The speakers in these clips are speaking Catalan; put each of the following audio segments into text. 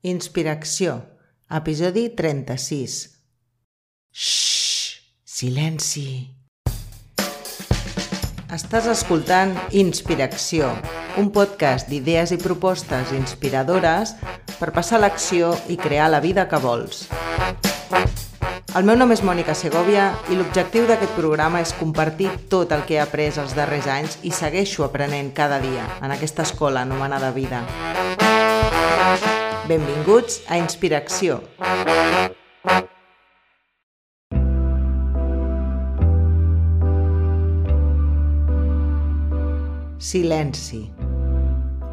Inspiració, episodi 36. Xxxt, silenci. Estàs escoltant Inspiració, un podcast d'idees i propostes inspiradores per passar l'acció i crear la vida que vols. El meu nom és Mònica Segovia i l'objectiu d'aquest programa és compartir tot el que he après els darrers anys i segueixo aprenent cada dia en aquesta escola anomenada vida. Benvinguts a Inspiració. Silenci.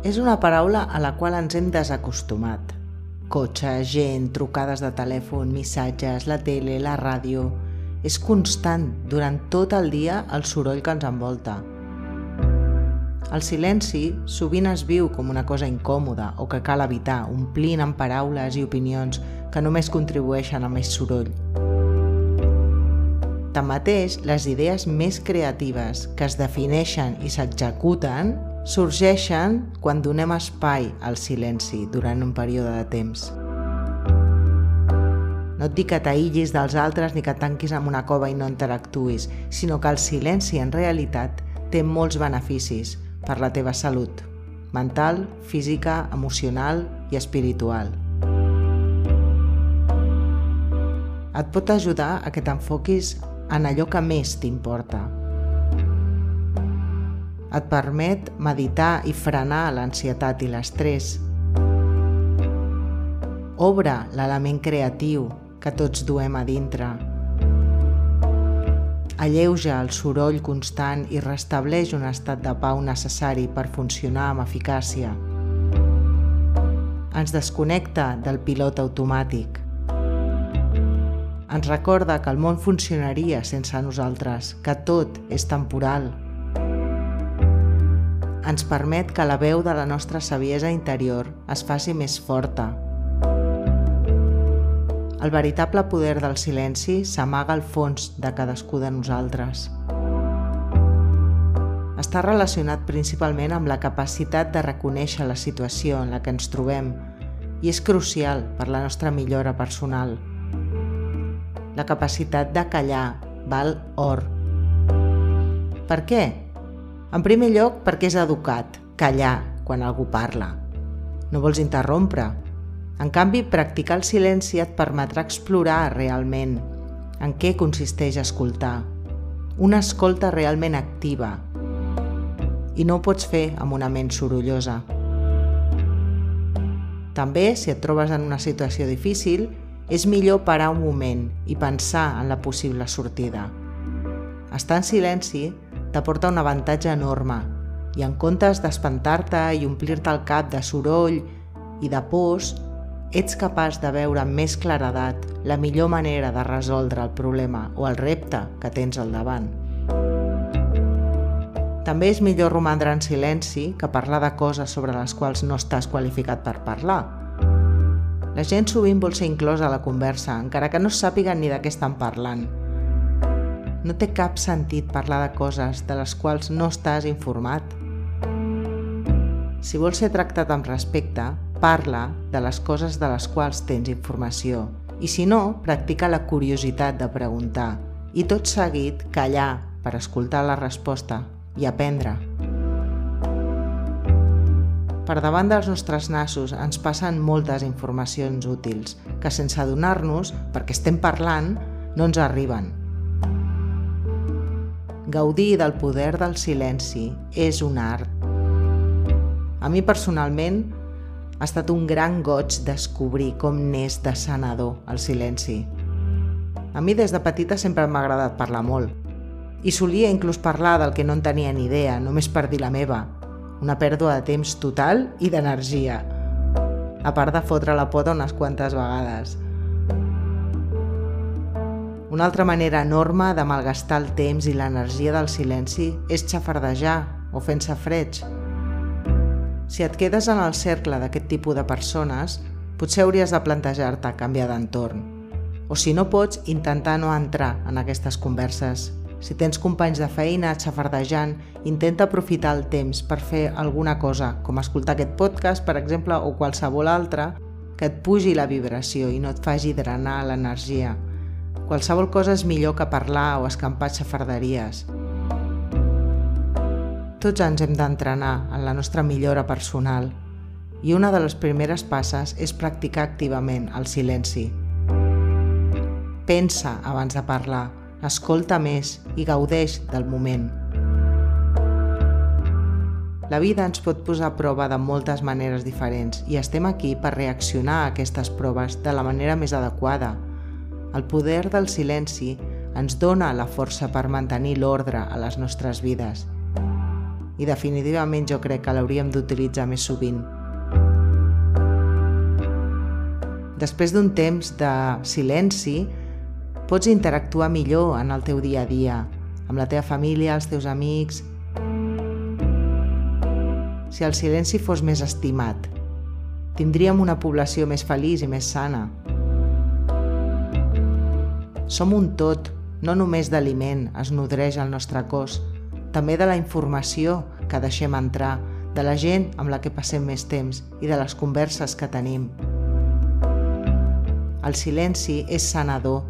És una paraula a la qual ens hem desacostumat. Cotxe, gent, trucades de telèfon, missatges, la tele, la ràdio... És constant, durant tot el dia, el soroll que ens envolta – el silenci sovint es viu com una cosa incòmoda o que cal evitar, omplint amb paraules i opinions que només contribueixen a més soroll. Tanmateix, les idees més creatives que es defineixen i s'executen sorgeixen quan donem espai al silenci durant un període de temps. No et dic que t'aïllis dels altres ni que tanquis en una cova i no interactuïs, sinó que el silenci en realitat té molts beneficis, per la teva salut, mental, física, emocional i espiritual. Et pot ajudar a que t'enfoquis en allò que més t'importa. Et permet meditar i frenar l'ansietat i l'estrès. Obre l'element creatiu que tots duem a dintre alleuja el soroll constant i restableix un estat de pau necessari per funcionar amb eficàcia. Ens desconnecta del pilot automàtic. Ens recorda que el món funcionaria sense nosaltres, que tot és temporal. Ens permet que la veu de la nostra saviesa interior es faci més forta, el veritable poder del silenci s'amaga al fons de cadascú de nosaltres. Està relacionat principalment amb la capacitat de reconèixer la situació en la que ens trobem i és crucial per la nostra millora personal. La capacitat de callar val or. Per què? En primer lloc, perquè és educat, callar quan algú parla. No vols interrompre, en canvi, practicar el silenci et permetrà explorar realment en què consisteix escoltar. Una escolta realment activa. I no ho pots fer amb una ment sorollosa. També, si et trobes en una situació difícil, és millor parar un moment i pensar en la possible sortida. Estar en silenci t'aporta un avantatge enorme i en comptes d'espantar-te i omplir-te el cap de soroll i de pors, ets capaç de veure amb més claredat la millor manera de resoldre el problema o el repte que tens al davant. També és millor romandre en silenci que parlar de coses sobre les quals no estàs qualificat per parlar. La gent sovint vol ser inclosa a la conversa, encara que no sàpiguen ni de què estan parlant. No té cap sentit parlar de coses de les quals no estàs informat. Si vols ser tractat amb respecte, Parla de les coses de les quals tens informació i si no, practica la curiositat de preguntar i tot seguit callar per escoltar la resposta i aprendre. Per davant dels nostres nassos ens passen moltes informacions útils que sense adonar-nos, perquè estem parlant, no ens arriben. Gaudir del poder del silenci és un art. A mi personalment ha estat un gran goig descobrir com n'és de sanador el silenci. A mi des de petita sempre m'ha agradat parlar molt. I solia inclús parlar del que no en tenia ni idea, només per dir la meva. Una pèrdua de temps total i d'energia. A part de fotre la pota unes quantes vegades. Una altra manera enorme de malgastar el temps i l'energia del silenci és xafardejar o fent-se freig. Si et quedes en el cercle d'aquest tipus de persones, potser hauries de plantejar-te canviar d'entorn. O si no pots, intentar no entrar en aquestes converses. Si tens companys de feina xafardejant, intenta aprofitar el temps per fer alguna cosa, com escoltar aquest podcast, per exemple, o qualsevol altra, que et pugi la vibració i no et faci drenar l'energia. Qualsevol cosa és millor que parlar o escampar xafarderies. Tots ens hem d'entrenar en la nostra millora personal i una de les primeres passes és practicar activament el silenci. Pensa abans de parlar, escolta més i gaudeix del moment. La vida ens pot posar a prova de moltes maneres diferents i estem aquí per reaccionar a aquestes proves de la manera més adequada. El poder del silenci ens dona la força per mantenir l'ordre a les nostres vides. I definitivament jo crec que l'hauríem d'utilitzar més sovint. Després d'un temps de silenci, pots interactuar millor en el teu dia a dia, amb la teva família, els teus amics, si el silenci fos més estimat. Tindríem una població més feliç i més sana. Som un tot, no només d'aliment es nodreix el nostre cos, també de la informació que deixem entrar, de la gent amb la que passem més temps i de les converses que tenim. El silenci és sanador.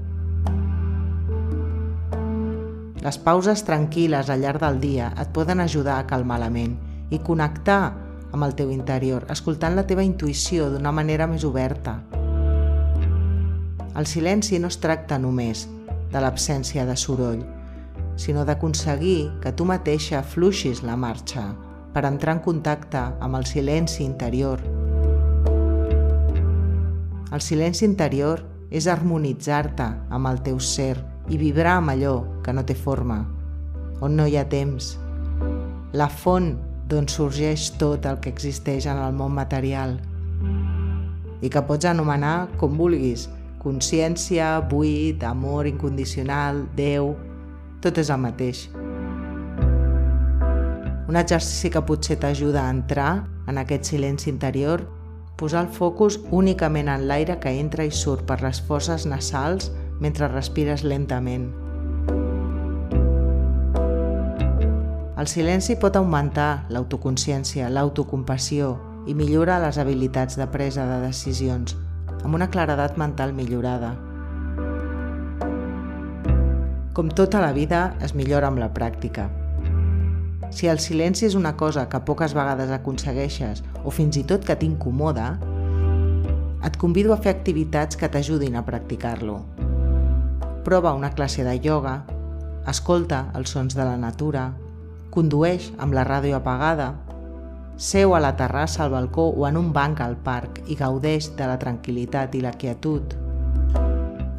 Les pauses tranquil·les al llarg del dia et poden ajudar a calmar la ment i connectar amb el teu interior, escoltant la teva intuïció d'una manera més oberta. El silenci no es tracta només de l'absència de soroll, sinó d'aconseguir que tu mateixa fluixis la marxa per entrar en contacte amb el silenci interior. El silenci interior és harmonitzar-te amb el teu ser i vibrar amb allò que no té forma, on no hi ha temps. La font d'on sorgeix tot el que existeix en el món material i que pots anomenar com vulguis, consciència, buit, amor incondicional, Déu, tot és el mateix. Un exercici que potser t'ajuda a entrar en aquest silenci interior, posar el focus únicament en l'aire que entra i surt per les fosses nasals mentre respires lentament. El silenci pot augmentar l'autoconsciència, l'autocompassió i millora les habilitats de presa de decisions, amb una claredat mental millorada. Com tota la vida, es millora amb la pràctica. Si el silenci és una cosa que poques vegades aconsegueixes o fins i tot que t'incomoda, et convido a fer activitats que t'ajudin a practicar-lo. Prova una classe de ioga, escolta els sons de la natura, condueix amb la ràdio apagada, seu a la terrassa al balcó o en un banc al parc i gaudeix de la tranquil·litat i la quietud.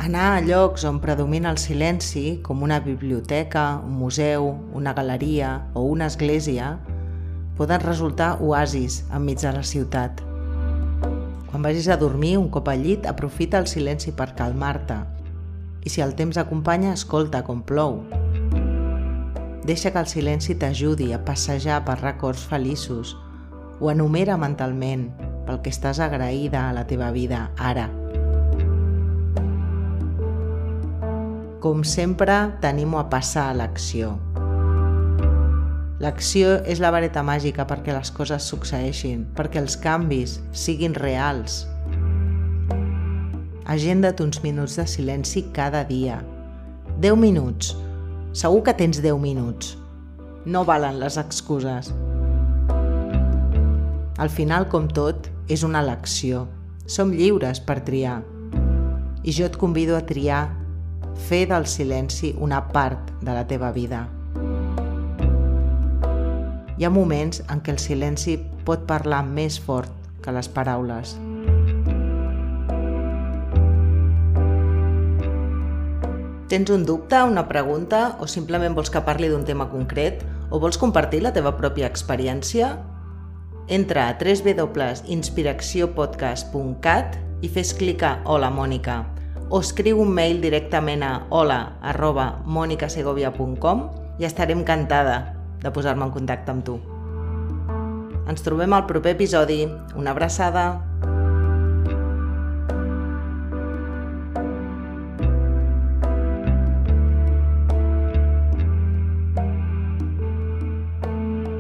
Anar a llocs on predomina el silenci, com una biblioteca, un museu, una galeria o una església, poden resultar oasis enmig de la ciutat. Quan vagis a dormir un cop al llit, aprofita el silenci per calmar-te. I si el temps acompanya, escolta com plou. Deixa que el silenci t'ajudi a passejar per records feliços o enumera mentalment pel que estàs agraïda a la teva vida ara. Com sempre, t'animo a passar a l'acció. L'acció és la vareta màgica perquè les coses succeeixin, perquè els canvis siguin reals. Agenda't uns minuts de silenci cada dia. 10 minuts, Segur que tens 10 minuts. No valen les excuses. Al final, com tot, és una elecció. Som lliures per triar. I jo et convido a triar fer del silenci una part de la teva vida. Hi ha moments en què el silenci pot parlar més fort que les paraules. Tens un dubte, una pregunta o simplement vols que parli d'un tema concret o vols compartir la teva pròpia experiència? Entra a www.inspiracciopodcast.cat i fes clic a Hola Mònica o escriu un mail directament a hola arroba monicasegovia.com i estaré encantada de posar-me en contacte amb tu. Ens trobem al proper episodi. Una abraçada!